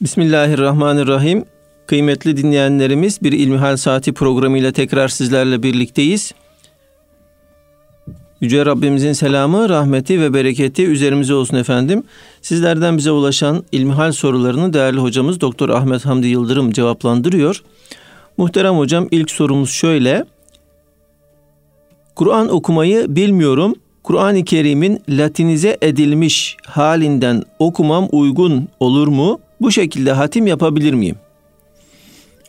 Bismillahirrahmanirrahim. Kıymetli dinleyenlerimiz bir İlmihal Saati programıyla tekrar sizlerle birlikteyiz. Yüce Rabbimizin selamı, rahmeti ve bereketi üzerimize olsun efendim. Sizlerden bize ulaşan ilmihal sorularını değerli hocamız Doktor Ahmet Hamdi Yıldırım cevaplandırıyor. Muhterem hocam ilk sorumuz şöyle. Kur'an okumayı bilmiyorum. Kur'an-ı Kerim'in latinize edilmiş halinden okumam uygun olur mu? Bu şekilde hatim yapabilir miyim?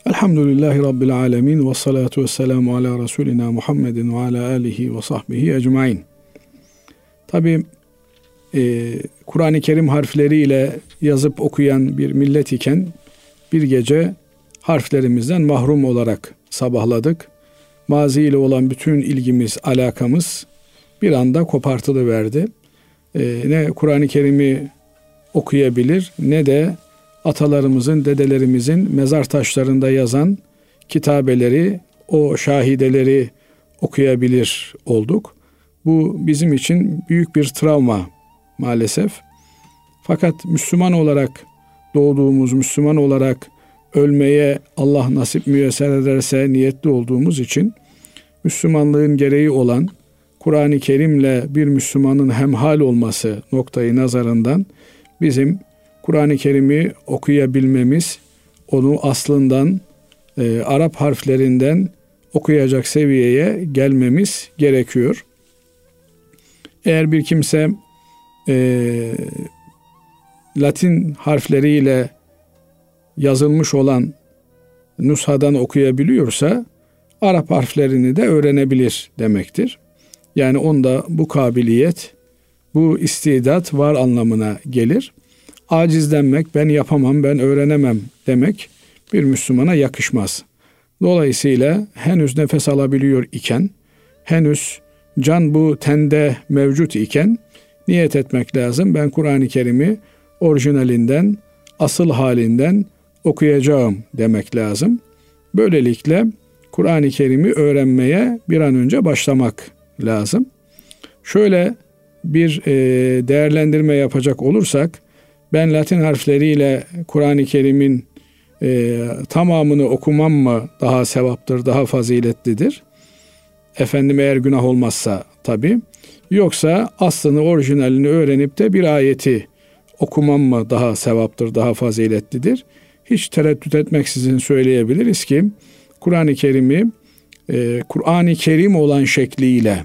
Elhamdülillahi Rabbil Alemin ve salatu ve selamu ala Resulina Muhammedin ve ala alihi ve sahbihi ecmain. Tabi e, Kur'an-ı Kerim harfleriyle yazıp okuyan bir millet iken bir gece harflerimizden mahrum olarak sabahladık. Mazi ile olan bütün ilgimiz, alakamız bir anda kopartılıverdi. E, ne Kur'an-ı Kerim'i okuyabilir ne de atalarımızın, dedelerimizin mezar taşlarında yazan kitabeleri, o şahideleri okuyabilir olduk. Bu bizim için büyük bir travma maalesef. Fakat Müslüman olarak doğduğumuz, Müslüman olarak ölmeye Allah nasip müyesser ederse niyetli olduğumuz için Müslümanlığın gereği olan Kur'an-ı Kerim'le bir Müslümanın hemhal olması noktayı nazarından bizim Kur'an-ı Kerim'i okuyabilmemiz, onu aslından e, Arap harflerinden okuyacak seviyeye gelmemiz gerekiyor. Eğer bir kimse e, Latin harfleriyle yazılmış olan nushadan okuyabiliyorsa Arap harflerini de öğrenebilir demektir. Yani onda bu kabiliyet, bu istidat var anlamına gelir acizlenmek, ben yapamam, ben öğrenemem demek bir Müslümana yakışmaz. Dolayısıyla henüz nefes alabiliyor iken, henüz can bu tende mevcut iken niyet etmek lazım. Ben Kur'an-ı Kerim'i orijinalinden, asıl halinden okuyacağım demek lazım. Böylelikle Kur'an-ı Kerim'i öğrenmeye bir an önce başlamak lazım. Şöyle bir e, değerlendirme yapacak olursak, ben Latin harfleriyle Kur'an-ı Kerim'in e, tamamını okumam mı daha sevaptır, daha faziletlidir? Efendim eğer günah olmazsa tabi. Yoksa aslını, orijinalini öğrenip de bir ayeti okumam mı daha sevaptır, daha faziletlidir? Hiç tereddüt etmeksizin söyleyebiliriz ki Kur'an-ı Kerim'i e, Kur'an-ı Kerim olan şekliyle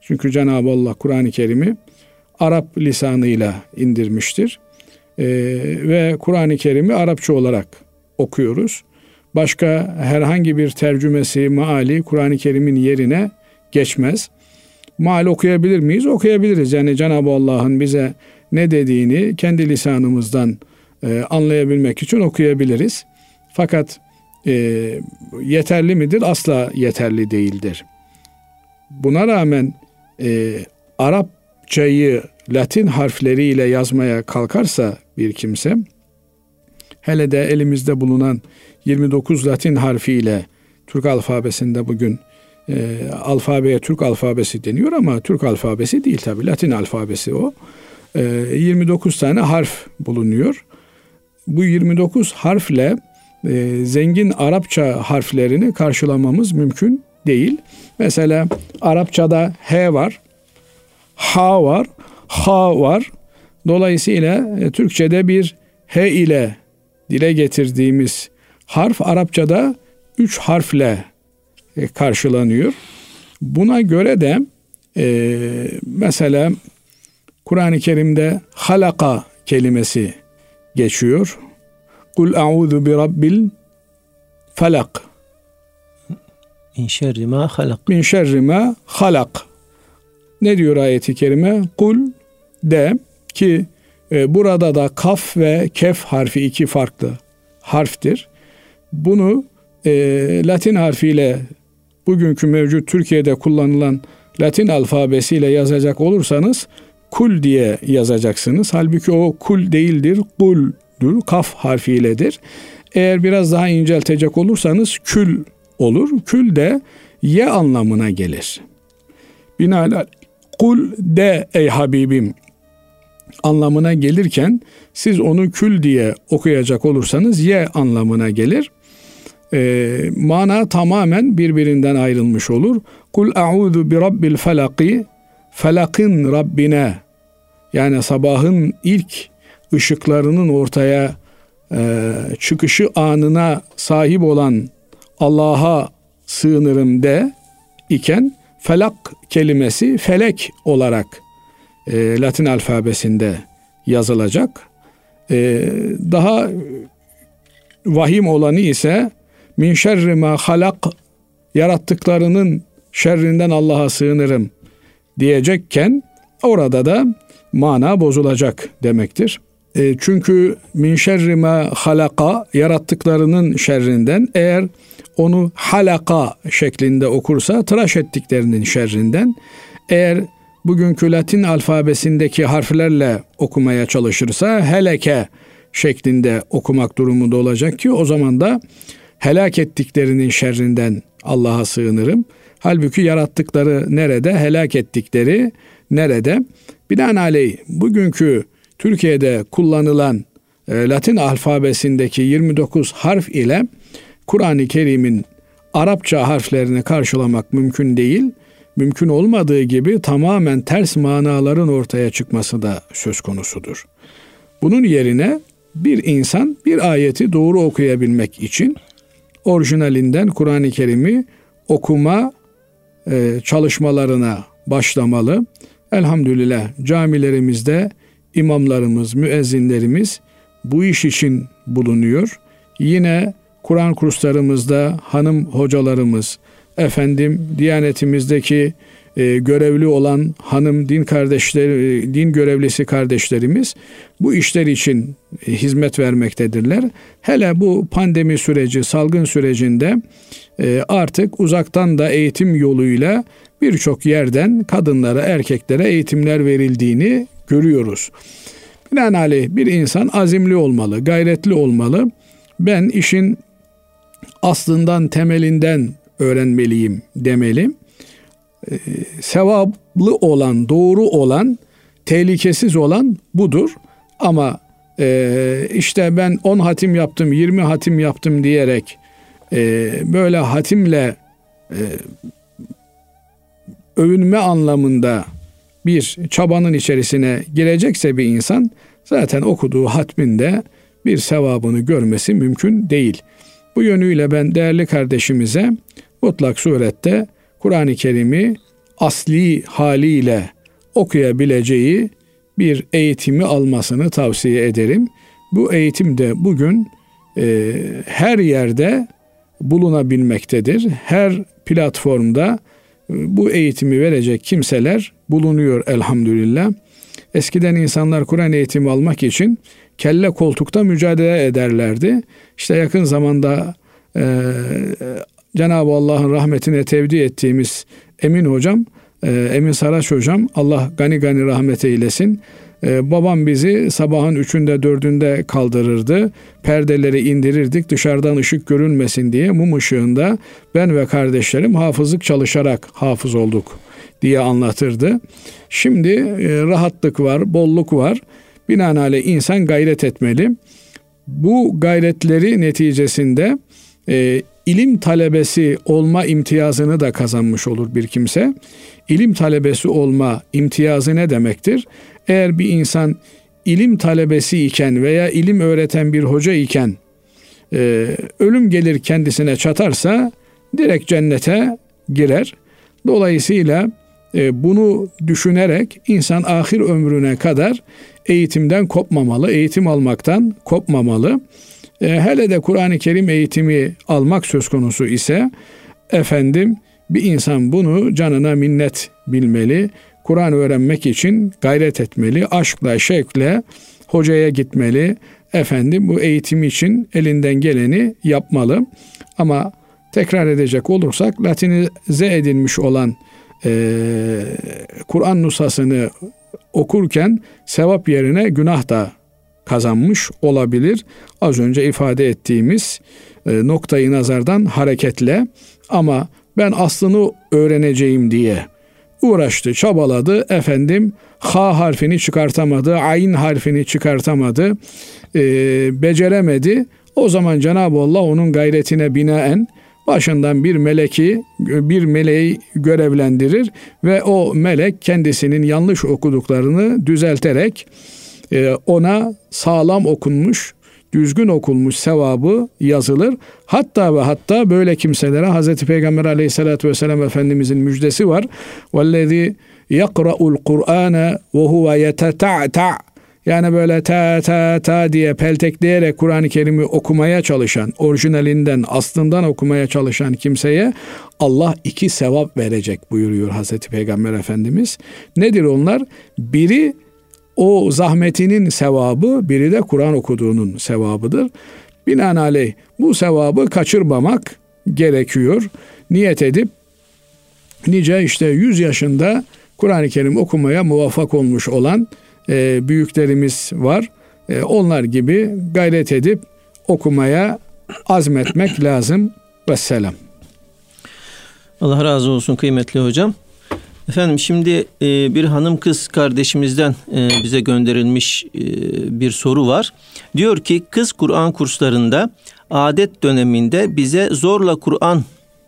çünkü Cenab-ı Allah Kur'an-ı Kerim'i Arap lisanıyla indirmiştir e, ve Kur'an-ı Kerim'i Arapça olarak okuyoruz. Başka herhangi bir tercümesi, maali Kur'an-ı Kerim'in yerine geçmez. Maal okuyabilir miyiz? Okuyabiliriz. Yani Cenab-ı Allah'ın bize ne dediğini kendi lisanımızdan e, anlayabilmek için okuyabiliriz. Fakat e, yeterli midir? Asla yeterli değildir. Buna rağmen e, Arapçayı Latin harfleriyle yazmaya kalkarsa bir kimse hele de elimizde bulunan 29 Latin harfiyle Türk alfabesinde bugün e, alfabeye Türk alfabesi deniyor ama Türk alfabesi değil tabi Latin alfabesi o. E, 29 tane harf bulunuyor. Bu 29 harfle e, zengin Arapça harflerini karşılamamız mümkün değil. Mesela Arapçada H var, H var, H var. Dolayısıyla e, Türkçe'de bir H ile dile getirdiğimiz harf Arapçada üç harfle e, karşılanıyor. Buna göre de e, mesela Kur'an-ı Kerim'de halaka kelimesi geçiyor. Kul a'udhu bi rabbil felak. Min şerri ma halak. Min şerri ma halak. Ne diyor ayeti kerime? Kul de ki e, burada da kaf ve kef harfi iki farklı harftir. Bunu e, Latin harfiyle bugünkü mevcut Türkiye'de kullanılan Latin alfabesiyle yazacak olursanız kul diye yazacaksınız. Halbuki o kul değildir, kuldur, kaf harfiyledir. Eğer biraz daha inceltecek olursanız kül olur. Kül de ye anlamına gelir. Binaenaleyh kul de ey Habibim anlamına gelirken siz onu kül diye okuyacak olursanız ye anlamına gelir. E, mana tamamen birbirinden ayrılmış olur. Kul a'udhu bi rabbil felaki felakın Rabbine yani sabahın ilk ışıklarının ortaya e, çıkışı anına sahip olan Allah'a sığınırım de iken felak kelimesi felek olarak e, Latin alfabesinde yazılacak. E, daha vahim olanı ise min şerri ma halak yarattıklarının şerrinden Allah'a sığınırım diyecekken orada da mana bozulacak demektir. E, çünkü min şerri ma halaka yarattıklarının şerrinden eğer onu halaka şeklinde okursa tıraş ettiklerinin şerrinden eğer bugünkü Latin alfabesindeki harflerle okumaya çalışırsa heleke şeklinde okumak durumunda olacak ki o zaman da helak ettiklerinin şerrinden Allah'a sığınırım. Halbuki yarattıkları nerede, helak ettikleri nerede? Binaenaleyh bugünkü Türkiye'de kullanılan e, Latin alfabesindeki 29 harf ile Kur'an-ı Kerim'in Arapça harflerini karşılamak mümkün değil. Mümkün olmadığı gibi tamamen ters manaların ortaya çıkması da söz konusudur. Bunun yerine bir insan bir ayeti doğru okuyabilmek için orijinalinden Kur'an-ı Kerim'i okuma e, çalışmalarına başlamalı. Elhamdülillah camilerimizde imamlarımız, müezzinlerimiz bu iş için bulunuyor. Yine Kur'an kurslarımızda hanım hocalarımız, efendim Diyanetimizdeki e, görevli olan hanım din kardeşleri, e, din görevlisi kardeşlerimiz bu işler için e, hizmet vermektedirler. Hele bu pandemi süreci, salgın sürecinde e, artık uzaktan da eğitim yoluyla birçok yerden kadınlara, erkeklere eğitimler verildiğini görüyoruz. Binaenaleyh bir insan azimli olmalı, gayretli olmalı. Ben işin aslından, temelinden öğrenmeliyim demeli. Ee, sevaplı olan, doğru olan, tehlikesiz olan budur. Ama e, işte ben 10 hatim yaptım, 20 hatim yaptım diyerek e, böyle hatimle e, övünme anlamında bir çabanın içerisine girecekse bir insan zaten okuduğu hatminde bir sevabını görmesi mümkün değil. Bu yönüyle ben değerli kardeşimize mutlak surette Kur'an-ı Kerim'i asli haliyle okuyabileceği bir eğitimi almasını tavsiye ederim. Bu eğitim de bugün e, her yerde bulunabilmektedir. Her platformda e, bu eğitimi verecek kimseler bulunuyor elhamdülillah. Eskiden insanlar Kur'an eğitimi almak için kelle koltukta mücadele ederlerdi. İşte yakın zamanda e, Cenab-ı Allah'ın rahmetine tevdi ettiğimiz Emin hocam, e, Emin Saraç hocam Allah gani gani rahmet eylesin. E, babam bizi sabahın üçünde dördünde kaldırırdı. Perdeleri indirirdik dışarıdan ışık görünmesin diye mum ışığında ben ve kardeşlerim hafızlık çalışarak hafız olduk diye anlatırdı. Şimdi e, rahatlık var, bolluk var. Binaenaleyh insan gayret etmeli. Bu gayretleri neticesinde ilim talebesi olma imtiyazını da kazanmış olur bir kimse. İlim talebesi olma imtiyazı ne demektir? Eğer bir insan ilim talebesi iken veya ilim öğreten bir hoca iken e, ölüm gelir kendisine çatarsa direkt cennete girer. Dolayısıyla e, bunu düşünerek insan ahir ömrüne kadar eğitimden kopmamalı, eğitim almaktan kopmamalı. E, hele de Kur'an-ı Kerim eğitimi almak söz konusu ise efendim bir insan bunu canına minnet bilmeli. Kur'an öğrenmek için gayret etmeli. Aşkla, şevkle hocaya gitmeli. Efendim bu eğitim için elinden geleni yapmalı. Ama tekrar edecek olursak Latinize edilmiş olan e, Kur'an nusasını okurken sevap yerine günah da kazanmış olabilir. Az önce ifade ettiğimiz e, noktayı nazardan hareketle ama ben aslını öğreneceğim diye uğraştı, çabaladı. Efendim ha harfini çıkartamadı, ayn harfini çıkartamadı, e, beceremedi. O zaman Cenab-ı Allah onun gayretine binaen başından bir meleki, bir meleği görevlendirir ve o melek kendisinin yanlış okuduklarını düzelterek ona sağlam okunmuş, düzgün okunmuş sevabı yazılır. Hatta ve hatta böyle kimselere Hz. Peygamber aleyhissalatü vesselam Efendimizin müjdesi var. وَالَّذ۪ي يَقْرَأُ الْقُرْآنَ وَهُوَ يَتَتَعْتَعْ yani böyle ta ta ta diye peltekleyerek Kur'an-ı Kerim'i okumaya çalışan, orijinalinden, aslından okumaya çalışan kimseye Allah iki sevap verecek buyuruyor Hazreti Peygamber Efendimiz. Nedir onlar? Biri o zahmetinin sevabı, biri de Kur'an okuduğunun sevabıdır. Binaenaleyh bu sevabı kaçırmamak gerekiyor. Niyet edip nice işte 100 yaşında Kur'an-ı Kerim okumaya muvaffak olmuş olan e, büyüklerimiz var. E, onlar gibi gayret edip okumaya azmetmek lazım. Vesselam. Allah razı olsun kıymetli hocam. Efendim şimdi e, bir hanım kız kardeşimizden e, bize gönderilmiş e, bir soru var. Diyor ki kız Kur'an kurslarında adet döneminde bize zorla Kur'an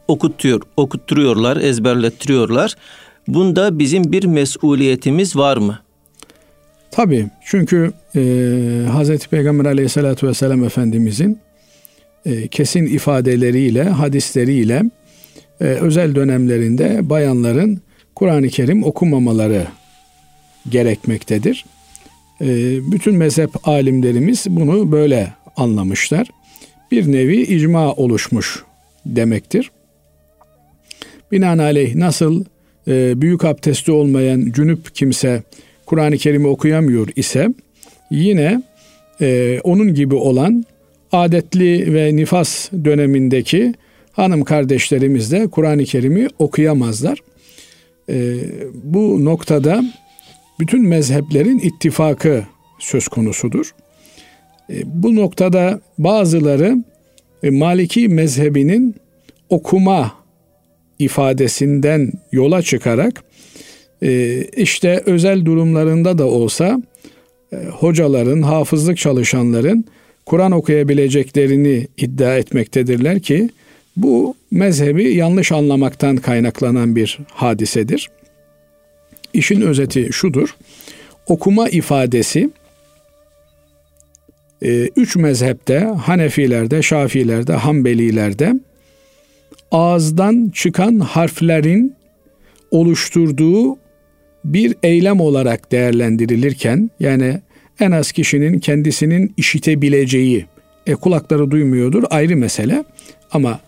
okutuyor, okutturuyorlar, ezberlettiriyorlar. Bunda bizim bir mesuliyetimiz var mı? Tabii çünkü e, Hz. Peygamber aleyhissalatü vesselam Efendimizin e, kesin ifadeleriyle, hadisleriyle e, özel dönemlerinde bayanların Kur'an-ı Kerim okumamaları gerekmektedir. E, bütün mezhep alimlerimiz bunu böyle anlamışlar. Bir nevi icma oluşmuş demektir. Binaenaleyh nasıl e, büyük abdesti olmayan cünüp kimse Kur'an-ı Kerim'i okuyamıyor ise yine e, onun gibi olan adetli ve nifas dönemindeki hanım kardeşlerimiz de Kur'an-ı Kerim'i okuyamazlar. E, bu noktada bütün mezheplerin ittifakı söz konusudur. E, bu noktada bazıları e, Maliki mezhebinin okuma ifadesinden yola çıkarak e, işte özel durumlarında da olsa e, hocaların, hafızlık çalışanların Kur'an okuyabileceklerini iddia etmektedirler ki bu mezhebi yanlış anlamaktan kaynaklanan bir hadisedir. İşin özeti şudur. Okuma ifadesi e, üç mezhepte Hanefilerde, Şafilerde, Hanbelilerde ağızdan çıkan harflerin oluşturduğu bir eylem olarak değerlendirilirken yani en az kişinin kendisinin işitebileceği e, kulakları duymuyordur ayrı mesele ama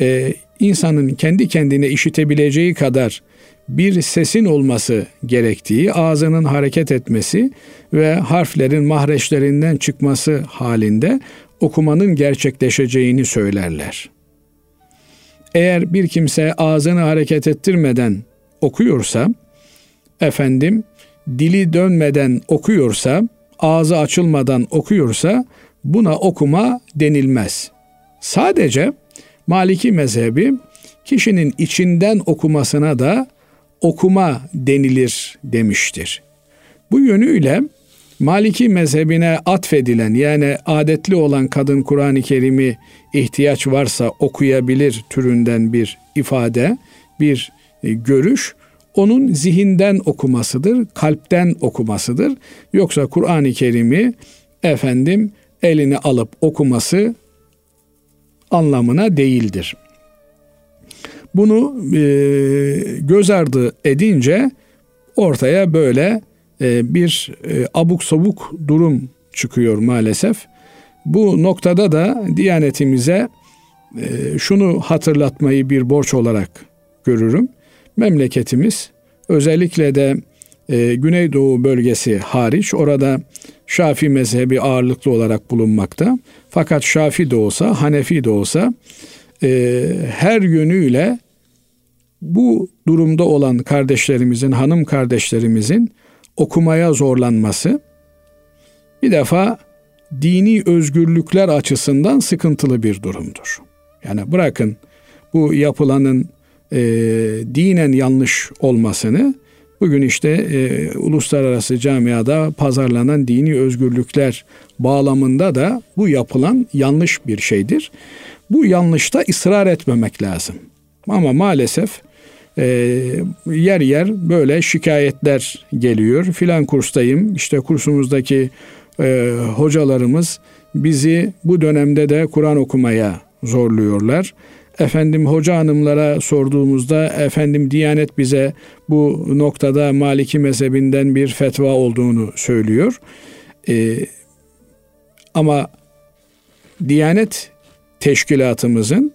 e, insanın kendi kendine işitebileceği kadar bir sesin olması gerektiği, ağzının hareket etmesi ve harflerin mahreçlerinden çıkması halinde okumanın gerçekleşeceğini söylerler. Eğer bir kimse ağzını hareket ettirmeden okuyorsa, efendim dili dönmeden okuyorsa, ağzı açılmadan okuyorsa buna okuma denilmez. Sadece Maliki mezhebi kişinin içinden okumasına da okuma denilir demiştir. Bu yönüyle Maliki mezhebine atfedilen yani adetli olan kadın Kur'an-ı Kerim'i ihtiyaç varsa okuyabilir türünden bir ifade, bir e, görüş onun zihinden okumasıdır, kalpten okumasıdır. Yoksa Kur'an-ı Kerim'i efendim eline alıp okuması anlamına değildir. Bunu e, göz ardı edince ortaya böyle e, bir e, abuk sabuk durum çıkıyor maalesef. Bu noktada da Diyanetimize e, şunu hatırlatmayı bir borç olarak görürüm memleketimiz özellikle de e, Güneydoğu bölgesi hariç orada Şafi mezhebi ağırlıklı olarak bulunmakta. Fakat Şafi de olsa, Hanefi de olsa e, her yönüyle bu durumda olan kardeşlerimizin, hanım kardeşlerimizin okumaya zorlanması bir defa dini özgürlükler açısından sıkıntılı bir durumdur. Yani bırakın bu yapılanın e, dinen yanlış olmasını bugün işte e, uluslararası camiada pazarlanan dini özgürlükler bağlamında da bu yapılan yanlış bir şeydir. Bu yanlışta ısrar etmemek lazım. Ama maalesef e, yer yer böyle şikayetler geliyor. Filan kurstayım işte kursumuzdaki e, hocalarımız bizi bu dönemde de Kur'an okumaya zorluyorlar. Efendim hoca hanımlara sorduğumuzda efendim Diyanet bize bu noktada Maliki mezhebinden bir fetva olduğunu söylüyor. Ee, ama Diyanet teşkilatımızın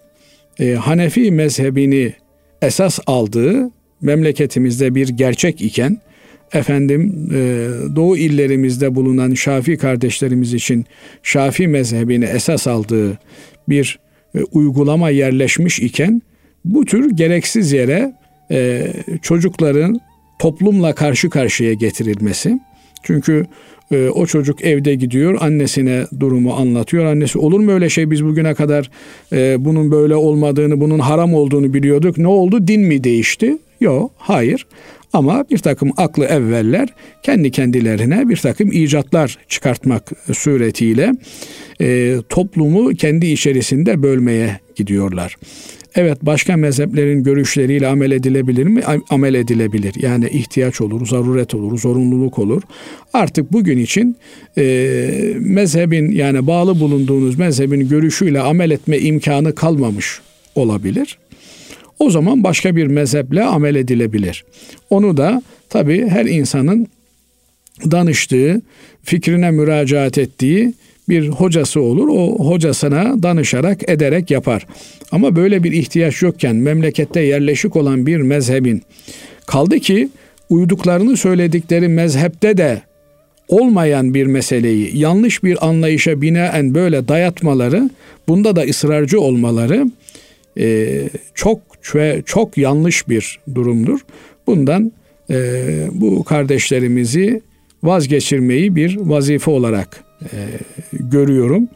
e, Hanefi mezhebini esas aldığı memleketimizde bir gerçek iken efendim e, doğu illerimizde bulunan Şafi kardeşlerimiz için Şafi mezhebini esas aldığı bir uygulama yerleşmiş iken bu tür gereksiz yere e, çocukların toplumla karşı karşıya getirilmesi. Çünkü e, o çocuk evde gidiyor annesine durumu anlatıyor. Annesi olur mu öyle şey biz bugüne kadar e, bunun böyle olmadığını bunun haram olduğunu biliyorduk. Ne oldu din mi değişti? Yok hayır. Ama bir takım aklı evveller kendi kendilerine bir takım icatlar çıkartmak suretiyle e, toplumu kendi içerisinde bölmeye gidiyorlar. Evet başka mezheplerin görüşleriyle amel edilebilir mi? Amel edilebilir. Yani ihtiyaç olur, zaruret olur, zorunluluk olur. Artık bugün için e, mezhebin yani bağlı bulunduğunuz mezhebin görüşüyle amel etme imkanı kalmamış olabilir. O zaman başka bir mezheple amel edilebilir. Onu da tabi her insanın danıştığı, fikrine müracaat ettiği bir hocası olur. O hocasına danışarak ederek yapar. Ama böyle bir ihtiyaç yokken memlekette yerleşik olan bir mezhebin kaldı ki uyduklarını söyledikleri mezhepte de olmayan bir meseleyi yanlış bir anlayışa binaen böyle dayatmaları, bunda da ısrarcı olmaları çok ve çok yanlış bir durumdur. Bundan e, bu kardeşlerimizi vazgeçirmeyi bir vazife olarak e, görüyorum.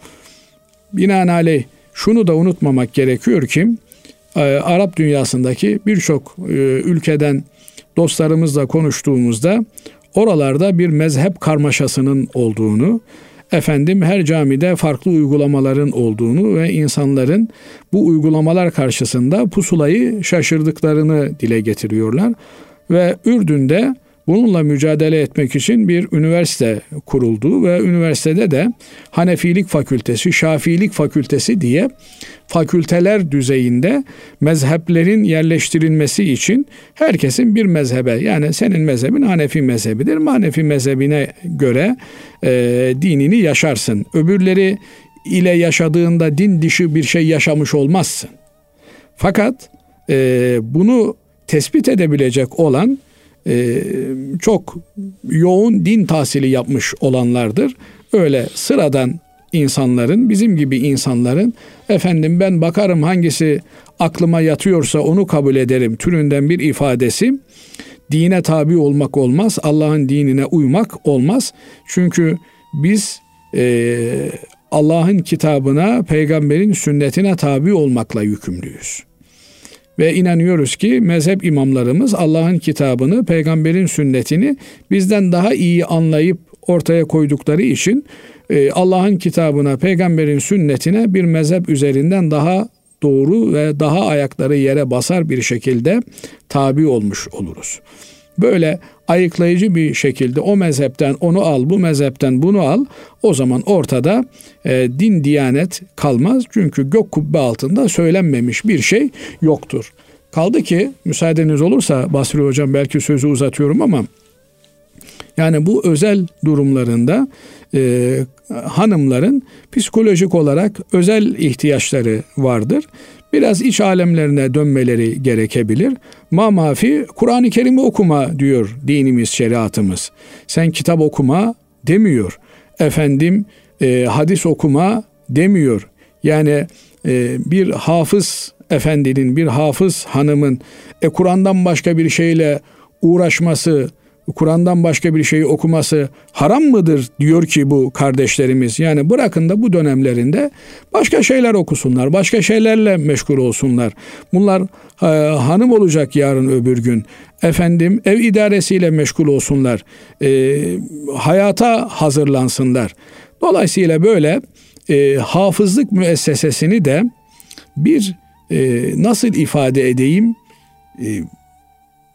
Binaenaleyh şunu da unutmamak gerekiyor ki e, Arap dünyasındaki birçok e, ülkeden dostlarımızla konuştuğumuzda oralarda bir mezhep karmaşasının olduğunu, efendim her camide farklı uygulamaların olduğunu ve insanların bu uygulamalar karşısında pusulayı şaşırdıklarını dile getiriyorlar. Ve Ürdün'de Bununla mücadele etmek için bir üniversite kuruldu ve üniversitede de Hanefilik Fakültesi, Şafiilik Fakültesi diye fakülteler düzeyinde mezheplerin yerleştirilmesi için herkesin bir mezhebe yani senin mezhebin Hanefi mezhebidir. Hanefi mezhebine göre e, dinini yaşarsın. Öbürleri ile yaşadığında din dışı bir şey yaşamış olmazsın. Fakat e, bunu tespit edebilecek olan e, çok yoğun din tahsili yapmış olanlardır. Öyle sıradan insanların, bizim gibi insanların efendim ben bakarım hangisi aklıma yatıyorsa onu kabul ederim türünden bir ifadesi dine tabi olmak olmaz. Allah'ın dinine uymak olmaz. Çünkü biz e, Allah'ın kitabına, peygamberin sünnetine tabi olmakla yükümlüyüz. Ve inanıyoruz ki mezhep imamlarımız Allah'ın kitabını, peygamberin sünnetini bizden daha iyi anlayıp ortaya koydukları için e, Allah'ın kitabına, peygamberin sünnetine bir mezhep üzerinden daha doğru ve daha ayakları yere basar bir şekilde tabi olmuş oluruz. Böyle ayıklayıcı bir şekilde o mezhepten onu al, bu mezhepten bunu al. O zaman ortada e, din diyanet kalmaz. Çünkü gök kubbe altında söylenmemiş bir şey yoktur. Kaldı ki müsaadeniz olursa Basri Hocam belki sözü uzatıyorum ama yani bu özel durumlarında e, hanımların psikolojik olarak özel ihtiyaçları vardır biraz iç alemlerine dönmeleri gerekebilir. Ma mafi Kur'an-ı Kerim'i okuma diyor dinimiz, şeriatımız. Sen kitap okuma demiyor. Efendim e, hadis okuma demiyor. Yani e, bir hafız efendinin, bir hafız hanımın e, Kur'an'dan başka bir şeyle uğraşması Kur'an'dan başka bir şeyi okuması haram mıdır diyor ki bu kardeşlerimiz. Yani bırakın da bu dönemlerinde başka şeyler okusunlar, başka şeylerle meşgul olsunlar. Bunlar e, hanım olacak yarın öbür gün. Efendim ev idaresiyle meşgul olsunlar. E, hayata hazırlansınlar. Dolayısıyla böyle e, hafızlık müessesesini de bir e, nasıl ifade edeyim e,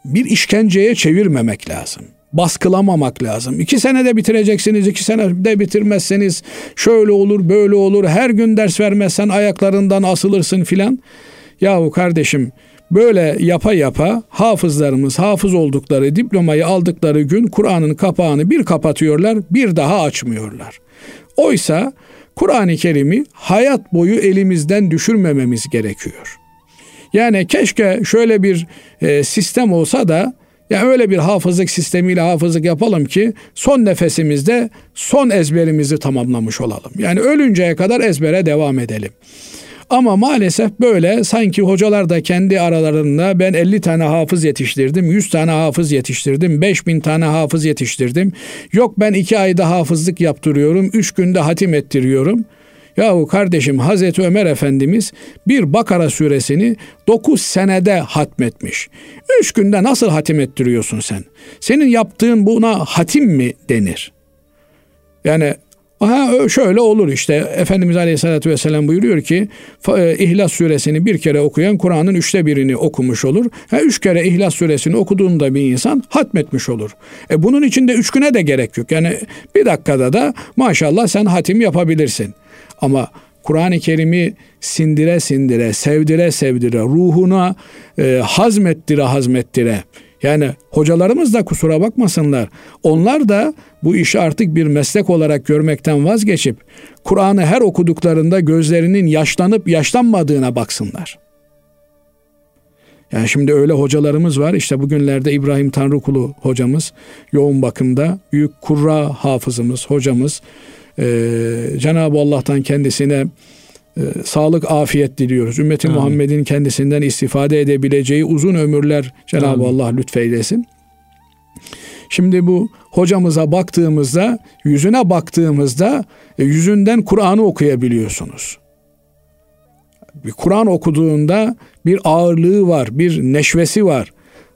bir işkenceye çevirmemek lazım. Baskılamamak lazım. İki senede bitireceksiniz, iki senede bitirmezseniz şöyle olur, böyle olur. Her gün ders vermezsen ayaklarından asılırsın filan. Yahu kardeşim böyle yapa yapa hafızlarımız hafız oldukları diplomayı aldıkları gün Kur'an'ın kapağını bir kapatıyorlar, bir daha açmıyorlar. Oysa Kur'an-ı Kerim'i hayat boyu elimizden düşürmememiz gerekiyor. Yani keşke şöyle bir e, sistem olsa da ya öyle bir hafızlık sistemiyle hafızlık yapalım ki son nefesimizde son ezberimizi tamamlamış olalım. Yani ölünceye kadar ezbere devam edelim. Ama maalesef böyle sanki hocalar da kendi aralarında ben 50 tane hafız yetiştirdim, 100 tane hafız yetiştirdim, 5000 tane hafız yetiştirdim. Yok ben 2 ayda hafızlık yaptırıyorum, 3 günde hatim ettiriyorum.'' Yahu kardeşim Hazreti Ömer Efendimiz bir Bakara suresini 9 senede hatmetmiş. 3 günde nasıl hatim ettiriyorsun sen? Senin yaptığın buna hatim mi denir? Yani Aha şöyle olur işte Efendimiz Aleyhisselatü Vesselam buyuruyor ki e, İhlas suresini bir kere okuyan Kur'an'ın üçte birini okumuş olur. Ha, üç kere İhlas suresini okuduğunda bir insan hatmetmiş olur. E bunun için de üç güne de gerek yok. Yani bir dakikada da maşallah sen hatim yapabilirsin. Ama Kur'an-ı Kerim'i sindire sindire, sevdire sevdire, ruhuna e, hazmettire hazmettire. Yani hocalarımız da kusura bakmasınlar. Onlar da bu işi artık bir meslek olarak görmekten vazgeçip Kur'an'ı her okuduklarında gözlerinin yaşlanıp yaşlanmadığına baksınlar. Yani şimdi öyle hocalarımız var. İşte bugünlerde İbrahim Tanrıkulu hocamız yoğun bakımda, büyük kurra hafızımız, hocamız ee, Cenab-ı Allah'tan kendisine e, sağlık, afiyet diliyoruz. Ümmeti Amin. Muhammed'in kendisinden istifade edebileceği uzun ömürler Cenab-ı Allah lütfeylesin. Şimdi bu hocamıza baktığımızda, yüzüne baktığımızda e, yüzünden Kur'an'ı okuyabiliyorsunuz. Bir Kur'an okuduğunda bir ağırlığı var, bir neşvesi var.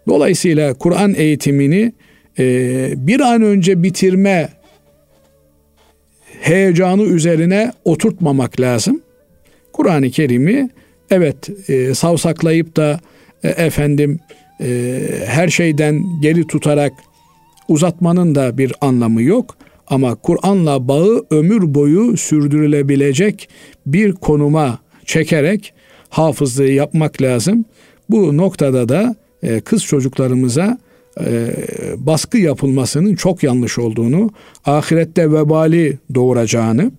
Dolayısıyla Kur'an eğitimini e, bir an önce bitirme heyecanı üzerine oturtmamak lazım. Kur'an-ı Kerim'i evet e, savsaklayıp da e, efendim e, her şeyden geri tutarak uzatmanın da bir anlamı yok. Ama Kur'an'la bağı ömür boyu sürdürülebilecek bir konuma çekerek hafızlığı yapmak lazım. Bu noktada da e, kız çocuklarımıza e, baskı yapılmasının çok yanlış olduğunu, ahirette vebali doğuracağını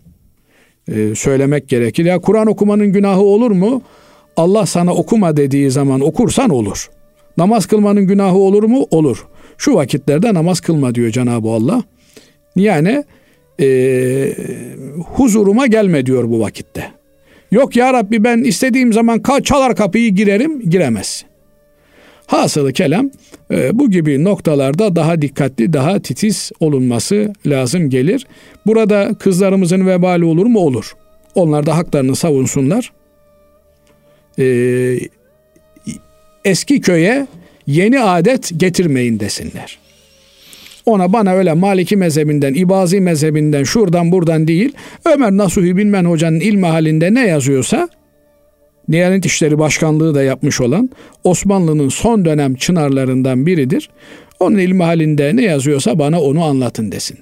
e, söylemek gerekir. Ya Kur'an okumanın günahı olur mu? Allah sana okuma dediği zaman okursan olur. Namaz kılmanın günahı olur mu? Olur. Şu vakitlerde namaz kılma diyor Cenab-ı Allah. Yani e, huzuruma gelme diyor bu vakitte. Yok ya Rabbi ben istediğim zaman çalar kapıyı girerim giremezsin. Hasılı kelam e, bu gibi noktalarda daha dikkatli, daha titiz olunması lazım gelir. Burada kızlarımızın vebali olur mu? Olur. Onlar da haklarını savunsunlar. Ee, eski köye yeni adet getirmeyin desinler. Ona bana öyle Maliki mezhebinden, İbazi mezhebinden, şuradan buradan değil, Ömer Nasuhi Bilmen Hoca'nın ilmi halinde ne yazıyorsa Diyanet İşleri Başkanlığı da yapmış olan Osmanlı'nın son dönem çınarlarından biridir. Onun ilmi halinde ne yazıyorsa bana onu anlatın desin.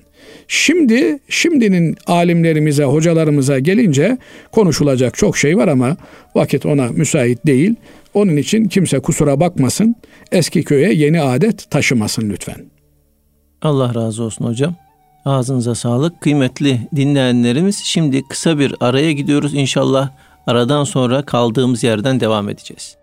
Şimdi şimdinin alimlerimize, hocalarımıza gelince konuşulacak çok şey var ama vakit ona müsait değil. Onun için kimse kusura bakmasın. Eski köye yeni adet taşımasın lütfen. Allah razı olsun hocam. Ağzınıza sağlık. Kıymetli dinleyenlerimiz şimdi kısa bir araya gidiyoruz. İnşallah Aradan sonra kaldığımız yerden devam edeceğiz.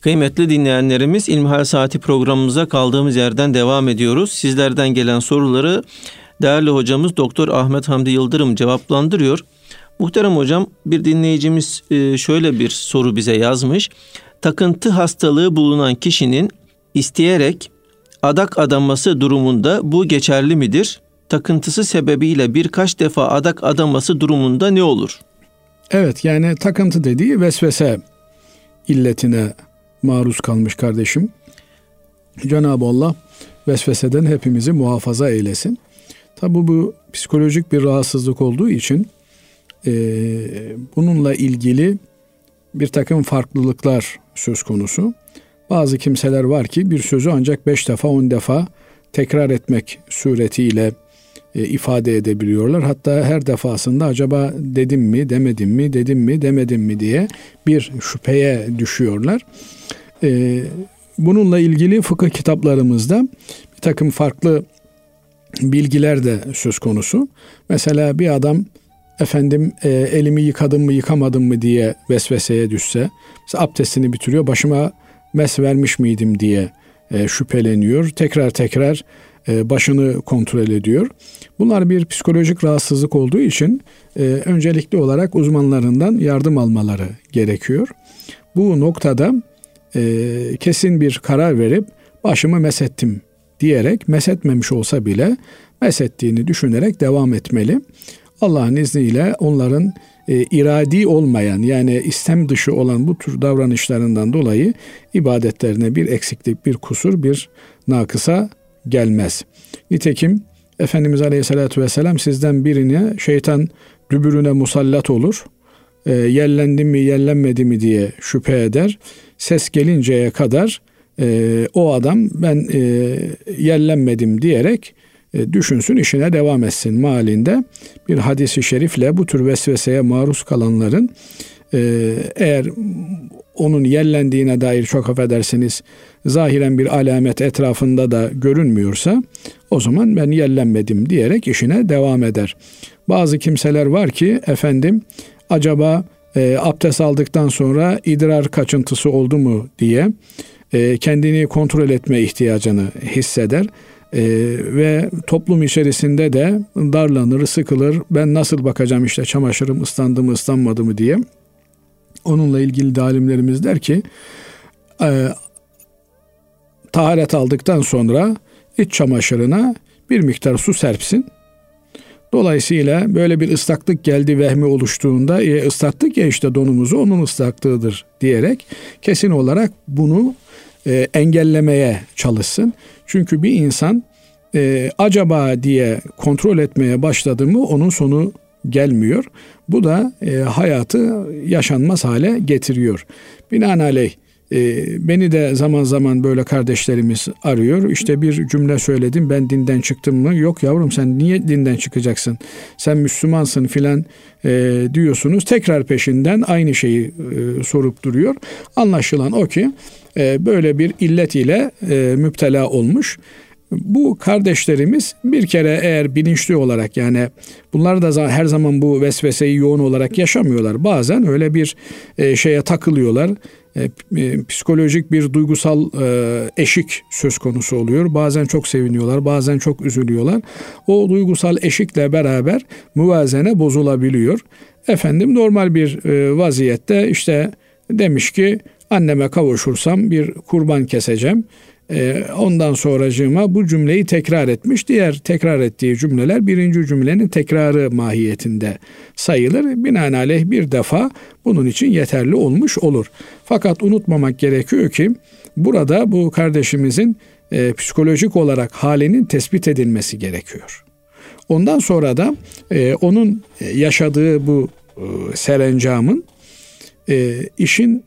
Kıymetli dinleyenlerimiz İlmihal Saati programımıza kaldığımız yerden devam ediyoruz. Sizlerden gelen soruları değerli hocamız Doktor Ahmet Hamdi Yıldırım cevaplandırıyor. Muhterem hocam bir dinleyicimiz e, şöyle bir soru bize yazmış. Takıntı hastalığı bulunan kişinin isteyerek adak adanması durumunda bu geçerli midir? Takıntısı sebebiyle birkaç defa adak adanması durumunda ne olur? Evet yani takıntı dediği vesvese illetine maruz kalmış kardeşim. Cenab-ı Allah vesveseden hepimizi muhafaza eylesin. Tabi bu psikolojik bir rahatsızlık olduğu için e, bununla ilgili bir takım farklılıklar söz konusu. Bazı kimseler var ki bir sözü ancak beş defa on defa tekrar etmek suretiyle ifade edebiliyorlar. Hatta her defasında acaba dedim mi, demedim mi, dedim mi, demedim mi diye bir şüpheye düşüyorlar. E, bununla ilgili fıkıh kitaplarımızda bir takım farklı bilgiler de söz konusu. Mesela bir adam efendim e, elimi yıkadım mı yıkamadım mı diye vesveseye düşse, mesela abdestini bitiriyor, başıma mes vermiş miydim diye e, şüpheleniyor. Tekrar tekrar e, başını kontrol ediyor. Bunlar bir psikolojik rahatsızlık olduğu için e, öncelikli olarak uzmanlarından yardım almaları gerekiyor. Bu noktada e, kesin bir karar verip başımı mesettim diyerek mesetmemiş olsa bile mesettiğini düşünerek devam etmeli. Allah'ın izniyle onların e, iradi olmayan yani istem dışı olan bu tür davranışlarından dolayı ibadetlerine bir eksiklik, bir kusur, bir nakısa gelmez. Nitekim Efendimiz Aleyhisselatü Vesselam sizden birine şeytan dübürüne musallat olur. E, yerlendi mi yerlenmedi mi diye şüphe eder. Ses gelinceye kadar e, o adam ben e, yerlenmedim diyerek e, düşünsün işine devam etsin malinde bir hadisi şerifle bu tür vesveseye maruz kalanların e, eğer onun yerlendiğine dair çok affedersiniz zahiren bir alamet etrafında da görünmüyorsa o zaman ben yerlenmedim diyerek işine devam eder. Bazı kimseler var ki efendim acaba e, abdest aldıktan sonra idrar kaçıntısı oldu mu diye e, kendini kontrol etme ihtiyacını hisseder. Ee, ve toplum içerisinde de darlanır, sıkılır. Ben nasıl bakacağım işte çamaşırım ıslandı mı ıslanmadı mı diye. Onunla ilgili de der ki e, taharet aldıktan sonra iç çamaşırına bir miktar su serpsin. Dolayısıyla böyle bir ıslaklık geldi vehmi oluştuğunda e, ıslattık ya işte donumuzu onun ıslaklığıdır diyerek kesin olarak bunu e, engellemeye çalışsın. Çünkü bir insan e, acaba diye kontrol etmeye başladı mı onun sonu gelmiyor. Bu da e, hayatı yaşanmaz hale getiriyor. Binaenaleyh beni de zaman zaman böyle kardeşlerimiz arıyor. İşte bir cümle söyledim ben dinden çıktım mı? Yok yavrum sen niye dinden çıkacaksın? Sen Müslümansın filan e, diyorsunuz. Tekrar peşinden aynı şeyi e, sorup duruyor. Anlaşılan o ki e, böyle bir illet ile e, müptela olmuş. Bu kardeşlerimiz bir kere eğer bilinçli olarak yani bunlar da her zaman bu vesveseyi yoğun olarak yaşamıyorlar. Bazen öyle bir e, şeye takılıyorlar. Psikolojik bir duygusal eşik söz konusu oluyor. Bazen çok seviniyorlar, bazen çok üzülüyorlar. O duygusal eşikle beraber muvazene bozulabiliyor. Efendim normal bir vaziyette işte demiş ki anneme kavuşursam bir kurban keseceğim. E, ondan sonracığıma bu cümleyi tekrar etmiş. Diğer tekrar ettiği cümleler birinci cümlenin tekrarı mahiyetinde sayılır. Binaenaleyh bir defa bunun için yeterli olmuş olur. Fakat unutmamak gerekiyor ki burada bu kardeşimizin e, psikolojik olarak halinin tespit edilmesi gerekiyor. Ondan sonra da e, onun yaşadığı bu e, serencamın e, işin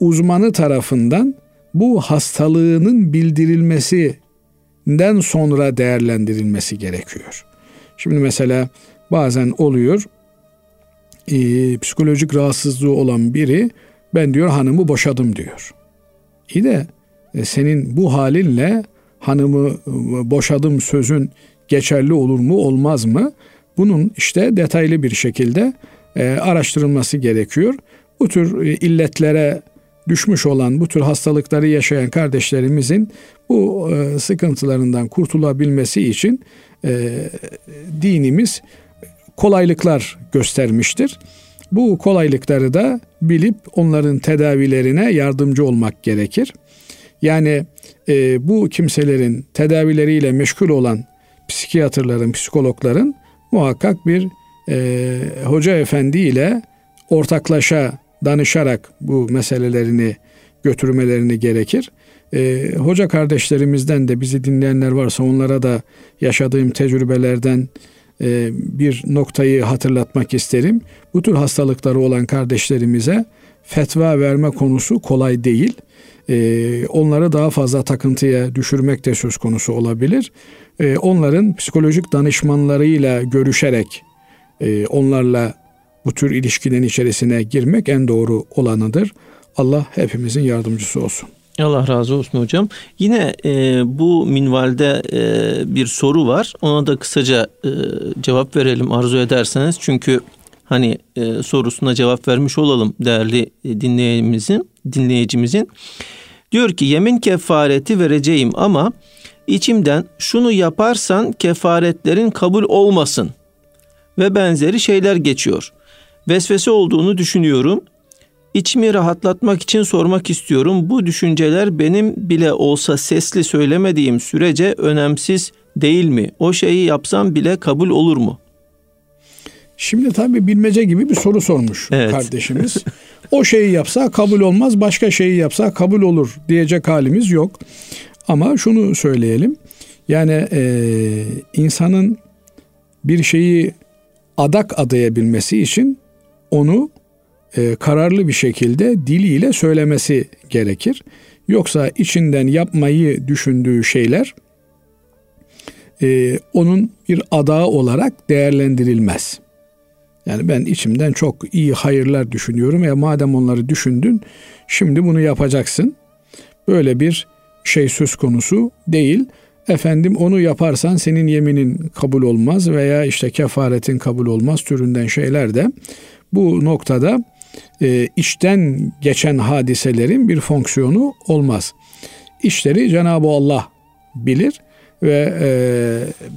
uzmanı tarafından bu hastalığının bildirilmesinden sonra değerlendirilmesi gerekiyor. Şimdi mesela bazen oluyor e, psikolojik rahatsızlığı olan biri ben diyor hanımı boşadım diyor. İyi de e, senin bu halinle hanımı e, boşadım sözün geçerli olur mu olmaz mı? Bunun işte detaylı bir şekilde e, araştırılması gerekiyor. Bu tür e, illetlere düşmüş olan bu tür hastalıkları yaşayan kardeşlerimizin bu e, sıkıntılarından kurtulabilmesi için e, dinimiz kolaylıklar göstermiştir. Bu kolaylıkları da bilip onların tedavilerine yardımcı olmak gerekir. Yani e, bu kimselerin tedavileriyle meşgul olan psikiyatrların, psikologların muhakkak bir e, hoca efendi ile ortaklaşa danışarak bu meselelerini götürmelerini gerekir. E, hoca kardeşlerimizden de bizi dinleyenler varsa onlara da yaşadığım tecrübelerden e, bir noktayı hatırlatmak isterim. Bu tür hastalıkları olan kardeşlerimize fetva verme konusu kolay değil. E, onları daha fazla takıntıya düşürmek de söz konusu olabilir. E, onların psikolojik danışmanlarıyla görüşerek e, onlarla bu tür ilişkinin içerisine girmek en doğru olanıdır. Allah hepimizin yardımcısı olsun. Allah razı olsun hocam. Yine e, bu minvalde e, bir soru var. Ona da kısaca e, cevap verelim arzu ederseniz. Çünkü hani e, sorusuna cevap vermiş olalım değerli e, dinleyicimizin. dinleyicimizin. Diyor ki yemin kefareti vereceğim ama içimden şunu yaparsan kefaretlerin kabul olmasın ve benzeri şeyler geçiyor. Vesvese olduğunu düşünüyorum. İçimi rahatlatmak için sormak istiyorum. Bu düşünceler benim bile olsa sesli söylemediğim sürece önemsiz değil mi? O şeyi yapsam bile kabul olur mu? Şimdi tabii bilmece gibi bir soru sormuş evet. kardeşimiz. o şeyi yapsa kabul olmaz, başka şeyi yapsa kabul olur diyecek halimiz yok. Ama şunu söyleyelim. Yani e, insanın bir şeyi adak adayabilmesi için onu e, kararlı bir şekilde diliyle söylemesi gerekir. Yoksa içinden yapmayı düşündüğü şeyler e, onun bir adağı olarak değerlendirilmez. Yani ben içimden çok iyi hayırlar düşünüyorum. Ya madem onları düşündün, şimdi bunu yapacaksın. Böyle bir şey söz konusu değil. Efendim onu yaparsan senin yeminin kabul olmaz veya işte kefaretin kabul olmaz türünden şeyler de bu noktada e, işten geçen hadiselerin bir fonksiyonu olmaz. İşleri Cenab-ı Allah bilir ve e,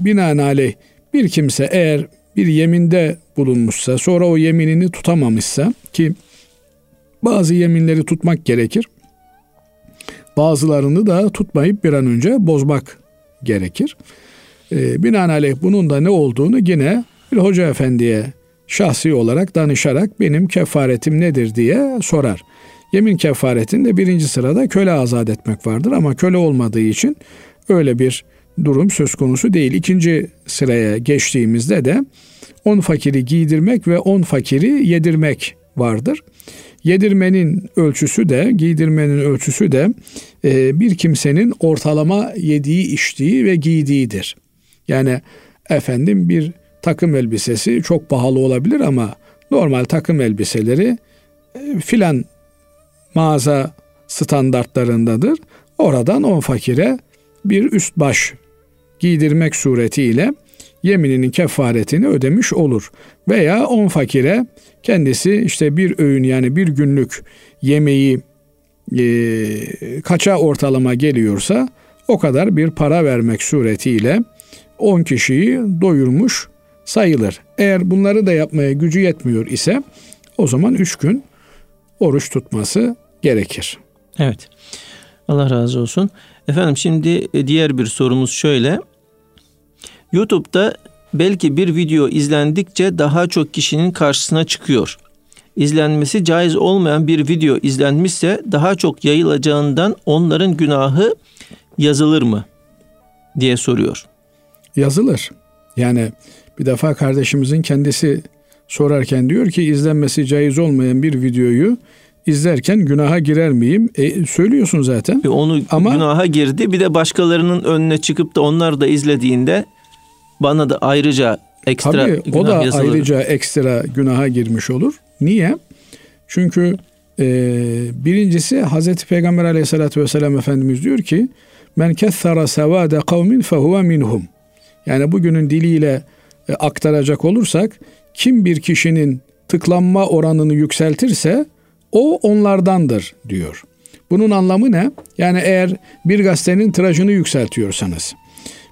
binaenaleyh bir kimse eğer bir yeminde bulunmuşsa sonra o yeminini tutamamışsa ki bazı yeminleri tutmak gerekir. Bazılarını da tutmayıp bir an önce bozmak gerekir. E, binaenaleyh bunun da ne olduğunu yine bir hoca efendiye şahsi olarak danışarak benim kefaretim nedir diye sorar. Yemin kefaretinde birinci sırada köle azat etmek vardır ama köle olmadığı için öyle bir durum söz konusu değil. İkinci sıraya geçtiğimizde de on fakiri giydirmek ve on fakiri yedirmek vardır. Yedirmenin ölçüsü de, giydirmenin ölçüsü de e, bir kimsenin ortalama yediği, içtiği ve giydiğidir. Yani efendim bir takım elbisesi çok pahalı olabilir ama normal takım elbiseleri e, filan mağaza standartlarındadır. Oradan o fakire bir üst baş giydirmek suretiyle yemininin kefaretini ödemiş olur. Veya on fakire kendisi işte bir öğün yani bir günlük yemeği e, kaça ortalama geliyorsa o kadar bir para vermek suretiyle 10 kişiyi doyurmuş sayılır. Eğer bunları da yapmaya gücü yetmiyor ise o zaman üç gün oruç tutması gerekir. Evet. Allah razı olsun. Efendim şimdi e, diğer bir sorumuz şöyle. YouTube'da belki bir video izlendikçe daha çok kişinin karşısına çıkıyor. İzlenmesi caiz olmayan bir video izlenmişse daha çok yayılacağından onların günahı yazılır mı diye soruyor. Yazılır. Yani bir defa kardeşimizin kendisi sorarken diyor ki izlenmesi caiz olmayan bir videoyu izlerken günaha girer miyim? E, söylüyorsun zaten. Onu Ama, günaha girdi. Bir de başkalarının önüne çıkıp da onlar da izlediğinde bana da ayrıca ekstra tabii, günah o da yazılır. ayrıca ekstra günaha girmiş olur. Niye? Çünkü e, birincisi Hazreti Peygamber aleyhissalatü vesselam Efendimiz diyor ki men kethara sevade kavmin fehuve minhum. Yani bugünün diliyle aktaracak olursak kim bir kişinin tıklanma oranını yükseltirse o onlardandır diyor. Bunun anlamı ne? Yani eğer bir gazetenin tirajını yükseltiyorsanız,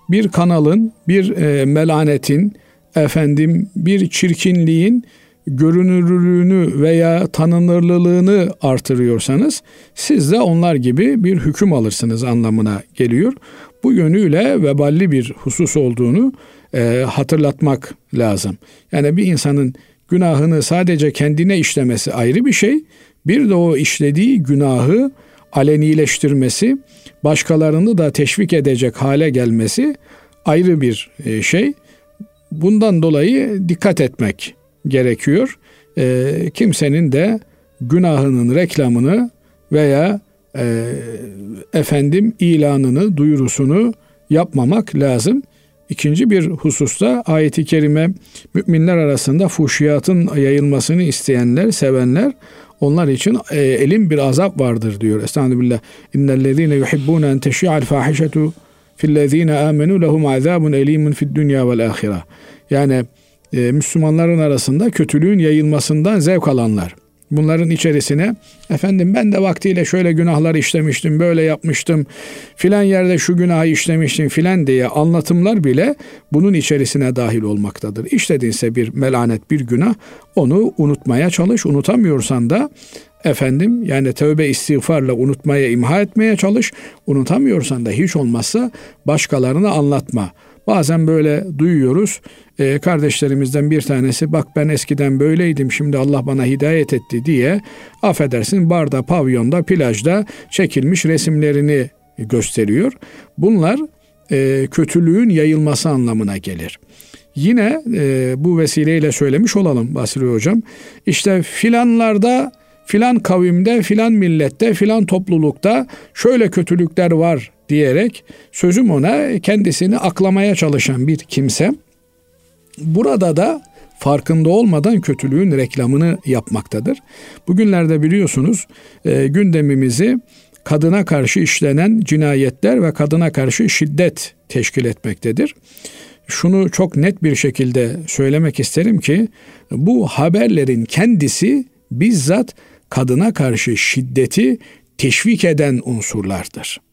bir kanalın, bir e, melanetin, efendim bir çirkinliğin görünürlüğünü veya tanınırlılığını artırıyorsanız siz de onlar gibi bir hüküm alırsınız anlamına geliyor. Bu yönüyle veballi bir husus olduğunu e, hatırlatmak lazım. Yani bir insanın günahını sadece kendine işlemesi ayrı bir şey. Bir de o işlediği günahı alenileştirmesi, başkalarını da teşvik edecek hale gelmesi ayrı bir e, şey. Bundan dolayı dikkat etmek gerekiyor. E, kimsenin de günahının reklamını veya e, efendim ilanını, duyurusunu yapmamak lazım. İkinci bir hususta ayeti kerime müminler arasında fuhşiyatın yayılmasını isteyenler, sevenler onlar için e, elin bir azap vardır diyor. Estağfirullah. İnnellezîne yuhibbûne en teşi'al fâhişetu fillezîne âmenû lehum azâbun elîmun fid dünya vel âhire. Yani e, Müslümanların arasında kötülüğün yayılmasından zevk alanlar. Bunların içerisine efendim ben de vaktiyle şöyle günahlar işlemiştim, böyle yapmıştım, filan yerde şu günahı işlemiştim filan diye anlatımlar bile bunun içerisine dahil olmaktadır. İşledinse bir melanet, bir günah onu unutmaya çalış. Unutamıyorsan da efendim yani tövbe istiğfarla unutmaya, imha etmeye çalış. Unutamıyorsan da hiç olmazsa başkalarına anlatma. Bazen böyle duyuyoruz. Ee, kardeşlerimizden bir tanesi bak ben eskiden böyleydim şimdi Allah bana hidayet etti diye affedersin barda, pavyonda, plajda çekilmiş resimlerini gösteriyor. Bunlar e, kötülüğün yayılması anlamına gelir. Yine e, bu vesileyle söylemiş olalım Basri Hocam. İşte filanlarda filan kavimde, filan millette, filan toplulukta şöyle kötülükler var diyerek sözüm ona kendisini aklamaya çalışan bir kimse burada da farkında olmadan kötülüğün reklamını yapmaktadır. Bugünlerde biliyorsunuz e, gündemimizi kadına karşı işlenen cinayetler ve kadına karşı şiddet teşkil etmektedir. Şunu çok net bir şekilde söylemek isterim ki bu haberlerin kendisi bizzat kadına karşı şiddeti teşvik eden unsurlardır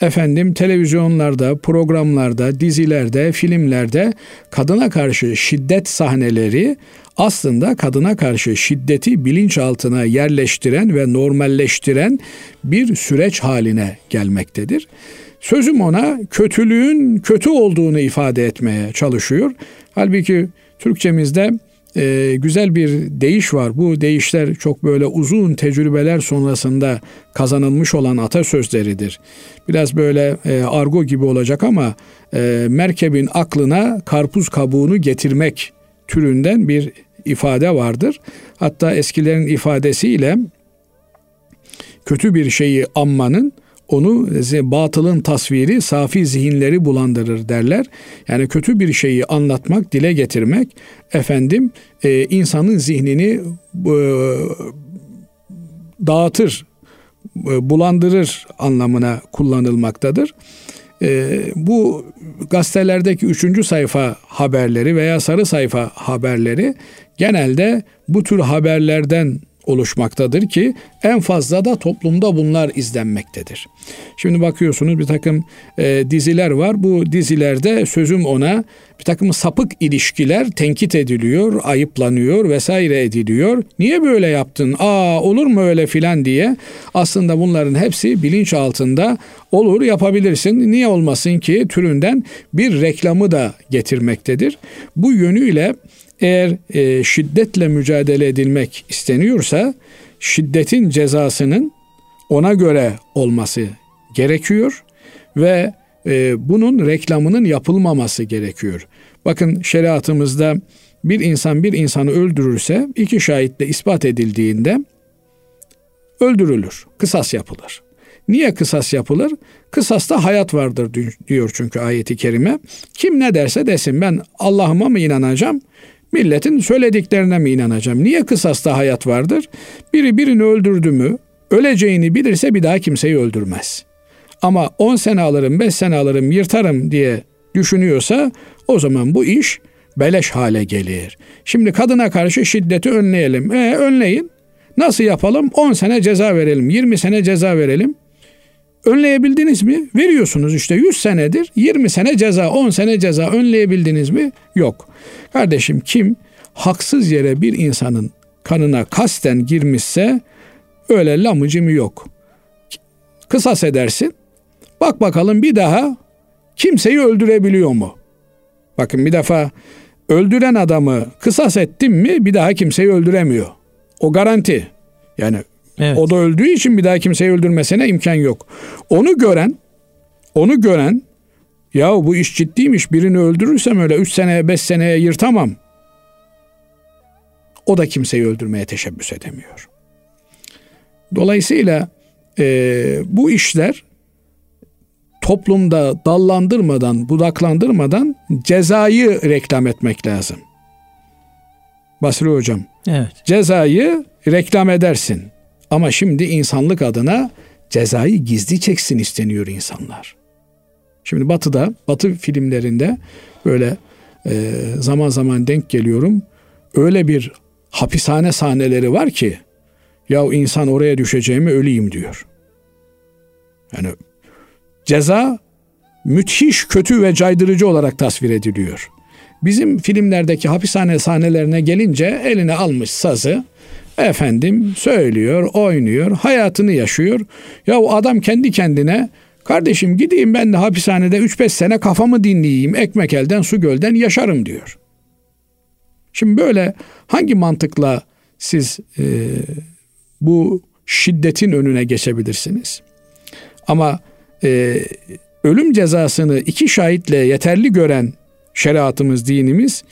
efendim televizyonlarda, programlarda, dizilerde, filmlerde kadına karşı şiddet sahneleri aslında kadına karşı şiddeti bilinçaltına yerleştiren ve normalleştiren bir süreç haline gelmektedir. Sözüm ona kötülüğün kötü olduğunu ifade etmeye çalışıyor. Halbuki Türkçemizde e, güzel bir değiş var. Bu değişler çok böyle uzun tecrübeler sonrasında kazanılmış olan atasözleridir. Biraz böyle e, argo gibi olacak ama e, merkebin aklına karpuz kabuğunu getirmek türünden bir ifade vardır. Hatta eskilerin ifadesiyle kötü bir şeyi anmanın onu batılın tasviri safi zihinleri bulandırır derler. Yani kötü bir şeyi anlatmak, dile getirmek efendim e, insanın zihnini e, dağıtır, e, bulandırır anlamına kullanılmaktadır. E, bu gazetelerdeki üçüncü sayfa haberleri veya sarı sayfa haberleri genelde bu tür haberlerden oluşmaktadır ki en fazla da toplumda bunlar izlenmektedir. Şimdi bakıyorsunuz bir takım e, diziler var. Bu dizilerde sözüm ona bir takım sapık ilişkiler tenkit ediliyor, ayıplanıyor vesaire ediliyor. Niye böyle yaptın? Aa olur mu öyle filan diye. Aslında bunların hepsi bilinç altında olur yapabilirsin. Niye olmasın ki türünden bir reklamı da getirmektedir. Bu yönüyle eğer e, şiddetle mücadele edilmek isteniyorsa şiddetin cezasının ona göre olması gerekiyor ve e, bunun reklamının yapılmaması gerekiyor. Bakın şeriatımızda bir insan bir insanı öldürürse iki şahitle ispat edildiğinde öldürülür, kısas yapılır. Niye kısas yapılır? Kısasta hayat vardır diyor çünkü ayeti kerime. Kim ne derse desin ben Allah'ıma mı inanacağım Milletin söylediklerine mi inanacağım? Niye kısasta hayat vardır? Biri birini öldürdü mü, öleceğini bilirse bir daha kimseyi öldürmez. Ama 10 sene alırım, 5 sene alırım, yırtarım diye düşünüyorsa o zaman bu iş beleş hale gelir. Şimdi kadına karşı şiddeti önleyelim. E önleyin. Nasıl yapalım? 10 sene ceza verelim, 20 sene ceza verelim. Önleyebildiniz mi? Veriyorsunuz işte 100 senedir 20 sene ceza 10 sene ceza önleyebildiniz mi? Yok. Kardeşim kim haksız yere bir insanın kanına kasten girmişse öyle lamıcımı yok. Kısas edersin. Bak bakalım bir daha kimseyi öldürebiliyor mu? Bakın bir defa öldüren adamı kısas ettim mi bir daha kimseyi öldüremiyor. O garanti. Yani evet. o da öldüğü için bir daha kimseyi öldürmesine imkan yok. Onu gören onu gören ya bu iş ciddiymiş birini öldürürsem öyle 3 seneye 5 seneye yırtamam. O da kimseyi öldürmeye teşebbüs edemiyor. Dolayısıyla e, bu işler toplumda dallandırmadan, budaklandırmadan cezayı reklam etmek lazım. Basri hocam. Evet. Cezayı reklam edersin. Ama şimdi insanlık adına cezayı gizli çeksin isteniyor insanlar. Şimdi Batı'da, Batı filmlerinde böyle e, zaman zaman denk geliyorum. Öyle bir hapishane sahneleri var ki ya insan oraya düşeceğimi öleyim diyor. Yani ceza müthiş kötü ve caydırıcı olarak tasvir ediliyor. Bizim filmlerdeki hapishane sahnelerine gelince eline almış sazı efendim söylüyor, oynuyor, hayatını yaşıyor. Ya o adam kendi kendine kardeşim gideyim ben de hapishanede 3-5 sene kafamı dinleyeyim, ekmek elden su gölden yaşarım diyor. Şimdi böyle hangi mantıkla siz e, bu şiddetin önüne geçebilirsiniz? Ama e, ölüm cezasını iki şahitle yeterli gören şeriatımız, dinimiz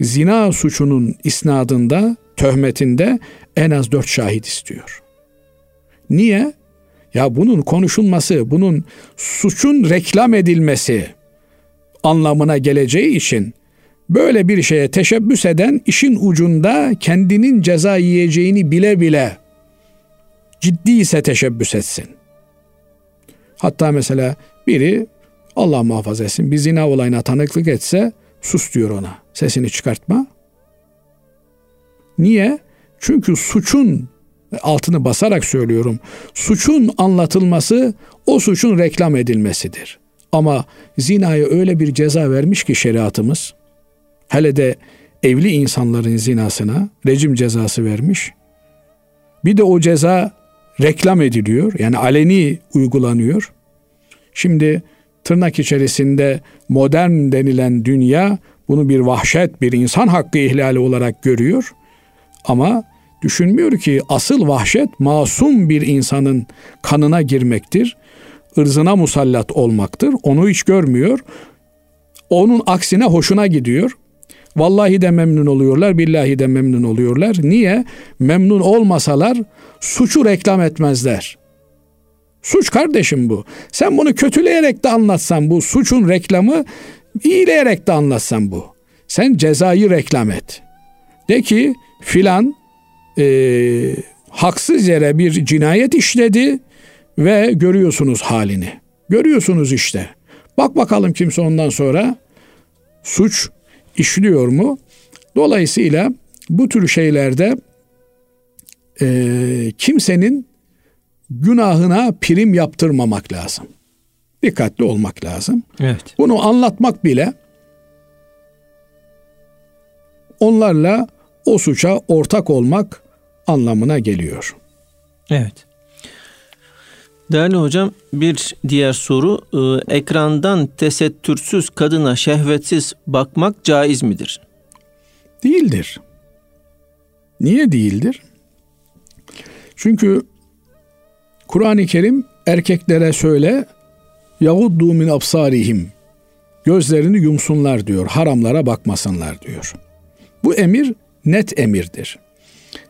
zina suçunun isnadında, töhmetinde en az dört şahit istiyor. Niye? Ya bunun konuşulması, bunun suçun reklam edilmesi anlamına geleceği için böyle bir şeye teşebbüs eden işin ucunda kendinin ceza yiyeceğini bile bile ciddi ise teşebbüs etsin. Hatta mesela biri Allah muhafaza etsin bir zina olayına tanıklık etse sus diyor ona. Sesini çıkartma. Niye? Çünkü suçun altını basarak söylüyorum. Suçun anlatılması o suçun reklam edilmesidir. Ama zinaya öyle bir ceza vermiş ki şeriatımız hele de evli insanların zinasına rejim cezası vermiş. Bir de o ceza reklam ediliyor. Yani aleni uygulanıyor. Şimdi tırnak içerisinde modern denilen dünya bunu bir vahşet, bir insan hakkı ihlali olarak görüyor. Ama düşünmüyor ki asıl vahşet masum bir insanın kanına girmektir. ırzına musallat olmaktır. Onu hiç görmüyor. Onun aksine hoşuna gidiyor. Vallahi de memnun oluyorlar, billahi de memnun oluyorlar. Niye? Memnun olmasalar suçu reklam etmezler. Suç kardeşim bu. Sen bunu kötüleyerek de anlatsan bu suçun reklamı, iyileyerek de anlatsan bu. Sen cezayı reklam et. De ki filan e, haksız yere bir cinayet işledi ve görüyorsunuz halini. Görüyorsunuz işte. Bak bakalım kimse ondan sonra suç işliyor mu? Dolayısıyla bu tür şeylerde e, kimsenin günahına prim yaptırmamak lazım. Dikkatli olmak lazım. Evet. Bunu anlatmak bile onlarla o suça ortak olmak anlamına geliyor. Evet. Değerli hocam bir diğer soru e, ekrandan tesettürsüz kadına şehvetsiz bakmak caiz midir? Değildir. Niye değildir? Çünkü Kur'an-ı Kerim erkeklere söyle yahuddu min absarihim gözlerini yumsunlar diyor. Haramlara bakmasınlar diyor. Bu emir net emirdir.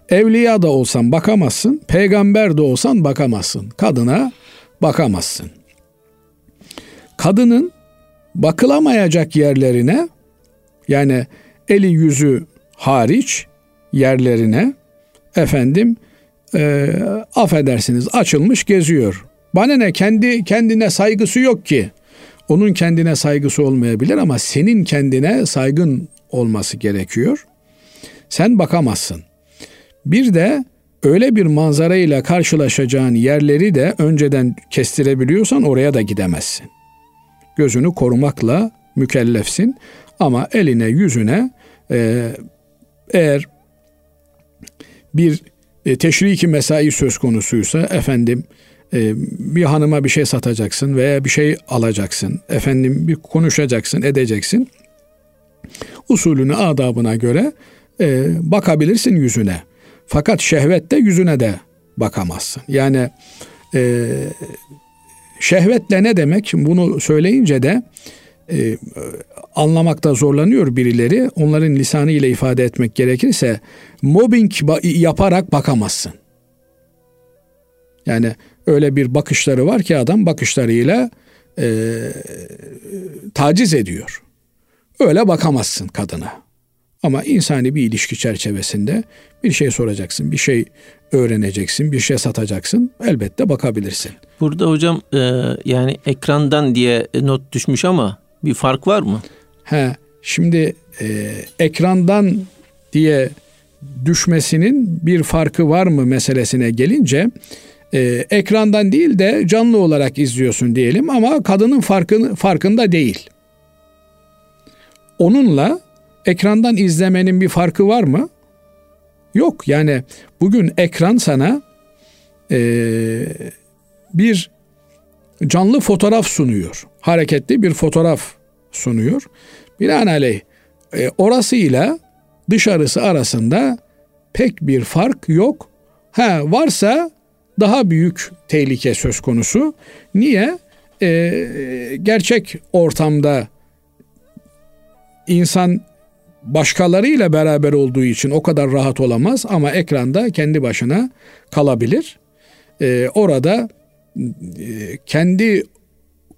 Evliya da olsan bakamazsın, peygamber de olsan bakamazsın. Kadına bakamazsın. Kadının bakılamayacak yerlerine yani eli yüzü hariç yerlerine efendim e, affedersiniz açılmış geziyor. Bana ne kendi kendine saygısı yok ki. Onun kendine saygısı olmayabilir ama senin kendine saygın olması gerekiyor. Sen bakamazsın. Bir de öyle bir manzarayla karşılaşacağın yerleri de önceden kestirebiliyorsan oraya da gidemezsin. Gözünü korumakla mükellefsin ama eline yüzüne e, eğer bir e, teşriki mesai söz konusuysa efendim e, bir hanıma bir şey satacaksın veya bir şey alacaksın. Efendim bir konuşacaksın, edeceksin. Usulünü, adabına göre e, bakabilirsin yüzüne. Fakat şehvette yüzüne de bakamazsın. Yani e, şehvetle ne demek? Bunu söyleyince de e, anlamakta zorlanıyor birileri. Onların lisanı ile ifade etmek gerekirse mobbing yaparak bakamazsın. Yani öyle bir bakışları var ki adam bakışlarıyla e, taciz ediyor. Öyle bakamazsın kadına. Ama insani bir ilişki çerçevesinde bir şey soracaksın, bir şey öğreneceksin, bir şey satacaksın. Elbette bakabilirsin. Burada hocam e, yani ekrandan diye not düşmüş ama bir fark var mı? He, şimdi e, ekrandan diye düşmesinin bir farkı var mı meselesine gelince e, ekrandan değil de canlı olarak izliyorsun diyelim ama kadının farkını, farkında değil. Onunla ekrandan izlemenin bir farkı var mı? Yok yani bugün ekran sana e, bir canlı fotoğraf sunuyor. Hareketli bir fotoğraf sunuyor. Binaenaleyh e, orasıyla dışarısı arasında pek bir fark yok. Ha varsa daha büyük tehlike söz konusu. Niye? Ee, gerçek ortamda insan başkalarıyla beraber olduğu için o kadar rahat olamaz ama ekranda kendi başına kalabilir. Ee, orada e, kendi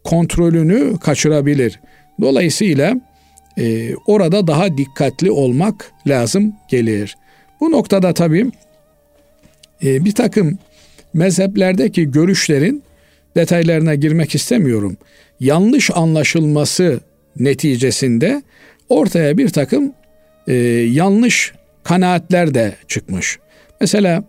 kontrolünü kaçırabilir. Dolayısıyla e, orada daha dikkatli olmak lazım gelir. Bu noktada tabii e, bir takım mezheplerdeki görüşlerin detaylarına girmek istemiyorum. Yanlış anlaşılması neticesinde ortaya bir takım e, yanlış kanaatler de çıkmış. Mesela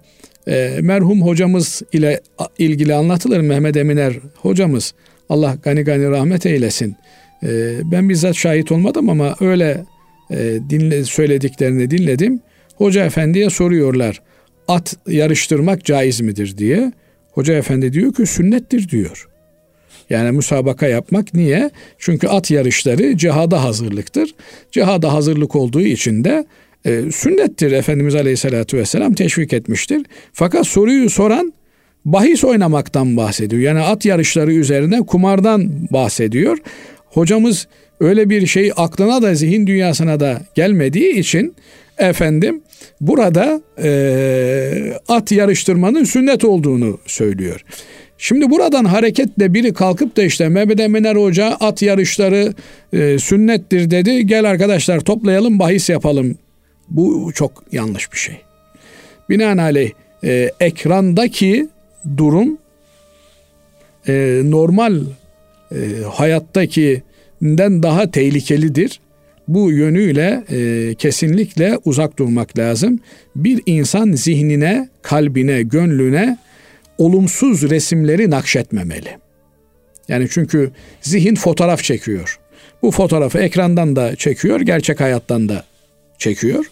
e, merhum hocamız ile ilgili anlatılır Mehmet Eminer hocamız Allah gani gani rahmet eylesin. E, ben bizzat şahit olmadım ama öyle e, dinle, söylediklerini dinledim. Hoca efendiye soruyorlar at yarıştırmak caiz midir diye. Hoca efendi diyor ki sünnettir diyor. Yani müsabaka yapmak niye? Çünkü at yarışları cihada hazırlıktır. Cihada hazırlık olduğu için de e, sünnettir. Efendimiz Aleyhisselatü Vesselam teşvik etmiştir. Fakat soruyu soran bahis oynamaktan bahsediyor. Yani at yarışları üzerine kumardan bahsediyor. Hocamız öyle bir şey aklına da zihin dünyasına da gelmediği için efendim burada e, at yarıştırmanın sünnet olduğunu söylüyor. Şimdi buradan hareketle biri kalkıp da işte Mehmet Eminer Hoca at yarışları e, sünnettir dedi. Gel arkadaşlar toplayalım bahis yapalım. Bu çok yanlış bir şey. Binaenaleyh e, ekrandaki durum e, normal e, hayattakinden daha tehlikelidir. Bu yönüyle e, kesinlikle uzak durmak lazım. Bir insan zihnine, kalbine, gönlüne olumsuz resimleri nakşetmemeli. Yani çünkü zihin fotoğraf çekiyor. Bu fotoğrafı ekrandan da çekiyor, gerçek hayattan da çekiyor.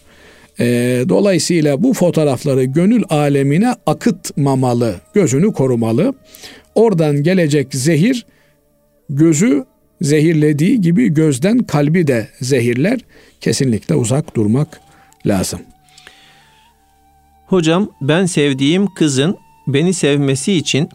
E, dolayısıyla bu fotoğrafları gönül alemine akıtmamalı, gözünü korumalı. Oradan gelecek zehir gözü zehirlediği gibi gözden kalbi de zehirler. Kesinlikle uzak durmak lazım. Hocam ben sevdiğim kızın beni sevmesi için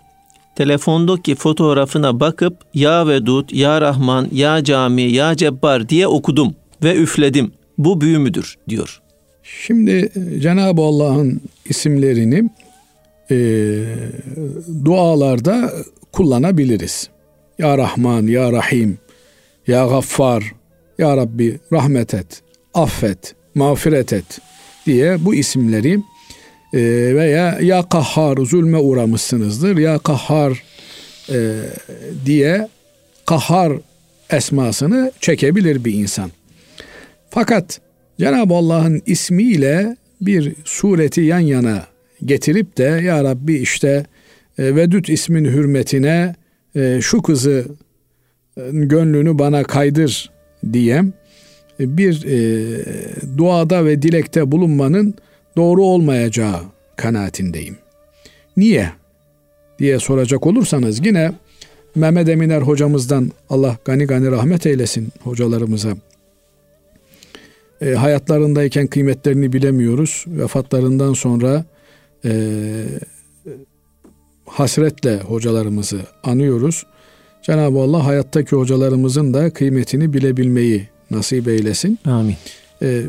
telefondaki fotoğrafına bakıp Ya Vedud, Ya Rahman, Ya Cami, Ya Cebbar diye okudum ve üfledim. Bu büyü müdür diyor. Şimdi Cenab-ı Allah'ın isimlerini e, dualarda kullanabiliriz. Ya Rahman, Ya Rahim, Ya Gaffar, Ya Rabbi rahmet et, affet, mağfiret et diye bu isimleri e, veya Ya Kahhar zulme uğramışsınızdır, Ya Kahhar e, diye Kahhar esmasını çekebilir bir insan. Fakat Cenab-ı Allah'ın ismiyle bir sureti yan yana getirip de ya Rabbi işte e, Vedüt ismin hürmetine e, şu kızı e, gönlünü bana kaydır diye e, bir e, duada ve dilekte bulunmanın doğru olmayacağı kanaatindeyim. Niye? diye soracak olursanız yine Mehmet Eminer hocamızdan Allah gani gani rahmet eylesin hocalarımıza. E, hayatlarındayken kıymetlerini bilemiyoruz. Vefatlarından sonra e, hasretle hocalarımızı anıyoruz. Cenab-ı Allah hayattaki hocalarımızın da kıymetini bilebilmeyi nasip eylesin. Amin. E,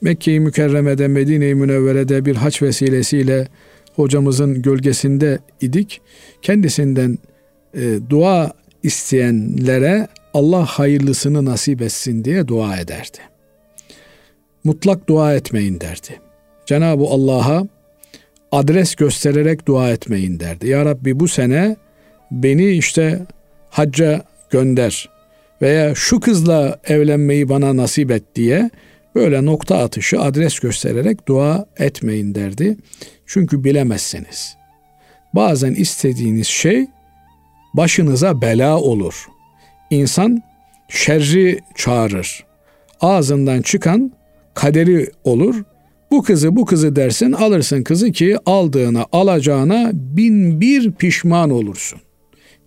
Mekke-i Mükerreme'de, Medine-i Münevvere'de bir haç vesilesiyle hocamızın gölgesinde idik. Kendisinden e, dua isteyenlere Allah hayırlısını nasip etsin diye dua ederdi. Mutlak dua etmeyin derdi. Cenab-ı Allah'a adres göstererek dua etmeyin derdi. Ya Rabbi bu sene beni işte hacca gönder veya şu kızla evlenmeyi bana nasip et diye böyle nokta atışı adres göstererek dua etmeyin derdi. Çünkü bilemezsiniz. Bazen istediğiniz şey başınıza bela olur. İnsan şerri çağırır. Ağzından çıkan kaderi olur. Bu kızı bu kızı dersin alırsın kızı ki aldığına alacağına bin bir pişman olursun.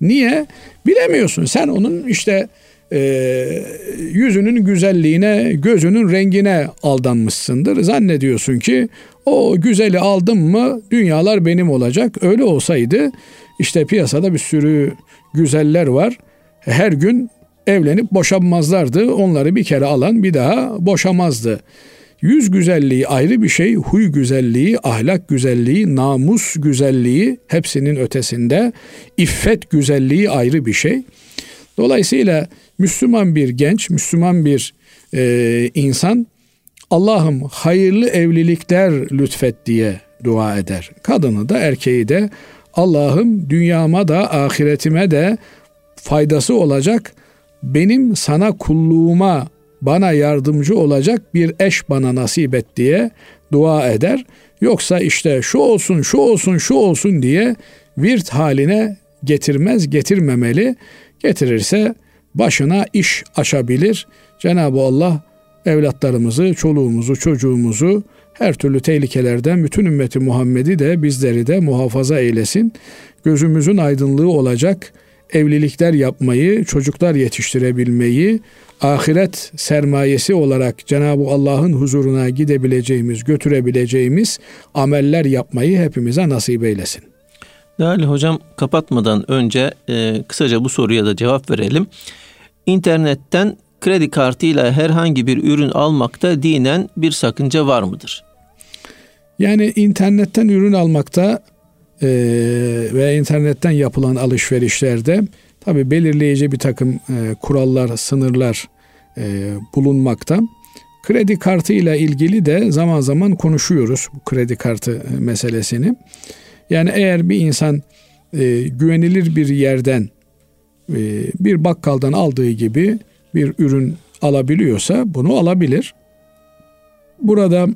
Niye? Bilemiyorsun. Sen onun işte e, yüzünün güzelliğine, gözünün rengine aldanmışsındır. Zannediyorsun ki o güzeli aldım mı dünyalar benim olacak. Öyle olsaydı işte piyasada bir sürü güzeller var. Her gün evlenip boşanmazlardı. Onları bir kere alan bir daha boşamazdı. Yüz güzelliği ayrı bir şey, huy güzelliği, ahlak güzelliği, namus güzelliği hepsinin ötesinde. İffet güzelliği ayrı bir şey. Dolayısıyla Müslüman bir genç, Müslüman bir e, insan Allah'ım hayırlı evlilikler lütfet diye dua eder. Kadını da erkeği de Allah'ım dünyama da ahiretime de faydası olacak benim sana kulluğuma bana yardımcı olacak bir eş bana nasip et diye dua eder. Yoksa işte şu olsun, şu olsun, şu olsun diye virt haline getirmez, getirmemeli. Getirirse başına iş açabilir. Cenab-ı Allah evlatlarımızı, çoluğumuzu, çocuğumuzu her türlü tehlikelerden bütün ümmeti Muhammed'i de bizleri de muhafaza eylesin. Gözümüzün aydınlığı olacak evlilikler yapmayı, çocuklar yetiştirebilmeyi, ahiret sermayesi olarak Cenab-ı Allah'ın huzuruna gidebileceğimiz, götürebileceğimiz ameller yapmayı hepimize nasip eylesin. Değerli hocam kapatmadan önce e, kısaca bu soruya da cevap verelim. İnternetten kredi kartıyla herhangi bir ürün almakta dinen bir sakınca var mıdır? Yani internetten ürün almakta e, ve internetten yapılan alışverişlerde tabi belirleyici bir takım e, kurallar, sınırlar e, bulunmakta. Kredi kartı ile ilgili de zaman zaman konuşuyoruz bu kredi kartı meselesini. Yani eğer bir insan e, güvenilir bir yerden e, bir bakkaldan aldığı gibi bir ürün alabiliyorsa bunu alabilir. Burada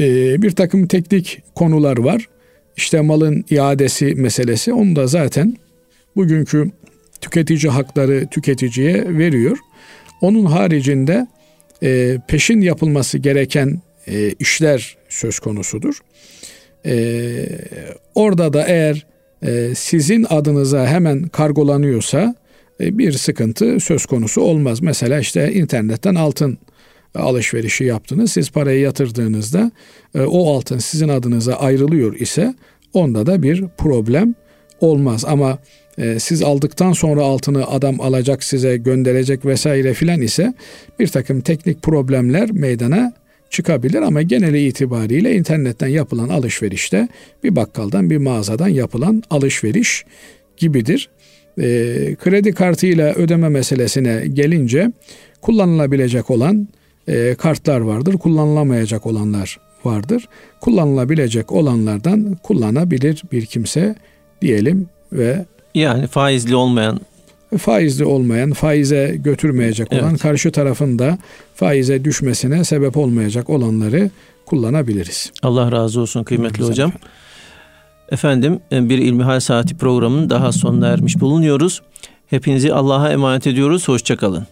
e, bir takım teknik konular var. İşte malın iadesi meselesi onu da zaten bugünkü tüketici hakları tüketiciye veriyor. Onun haricinde e, peşin yapılması gereken e, işler söz konusudur. E, orada da eğer e, sizin adınıza hemen kargolanıyorsa e, bir sıkıntı söz konusu olmaz. Mesela işte internetten altın alışverişi yaptınız. Siz parayı yatırdığınızda e, o altın sizin adınıza ayrılıyor ise onda da bir problem olmaz. Ama siz aldıktan sonra altını adam alacak size gönderecek vesaire filan ise bir takım teknik problemler meydana çıkabilir ama geneli itibariyle internetten yapılan alışverişte bir bakkaldan bir mağazadan yapılan alışveriş gibidir. E, kredi kartıyla ödeme meselesine gelince kullanılabilecek olan e, kartlar vardır, kullanılamayacak olanlar vardır. Kullanılabilecek olanlardan kullanabilir bir kimse diyelim ve yani faizli olmayan faizli olmayan, faize götürmeyecek olan, evet. karşı tarafın da faize düşmesine sebep olmayacak olanları kullanabiliriz. Allah razı olsun kıymetli Güzel hocam. efendim. Efendim bir İlmihal Saati programının daha sonuna ermiş bulunuyoruz. Hepinizi Allah'a emanet ediyoruz. Hoşçakalın.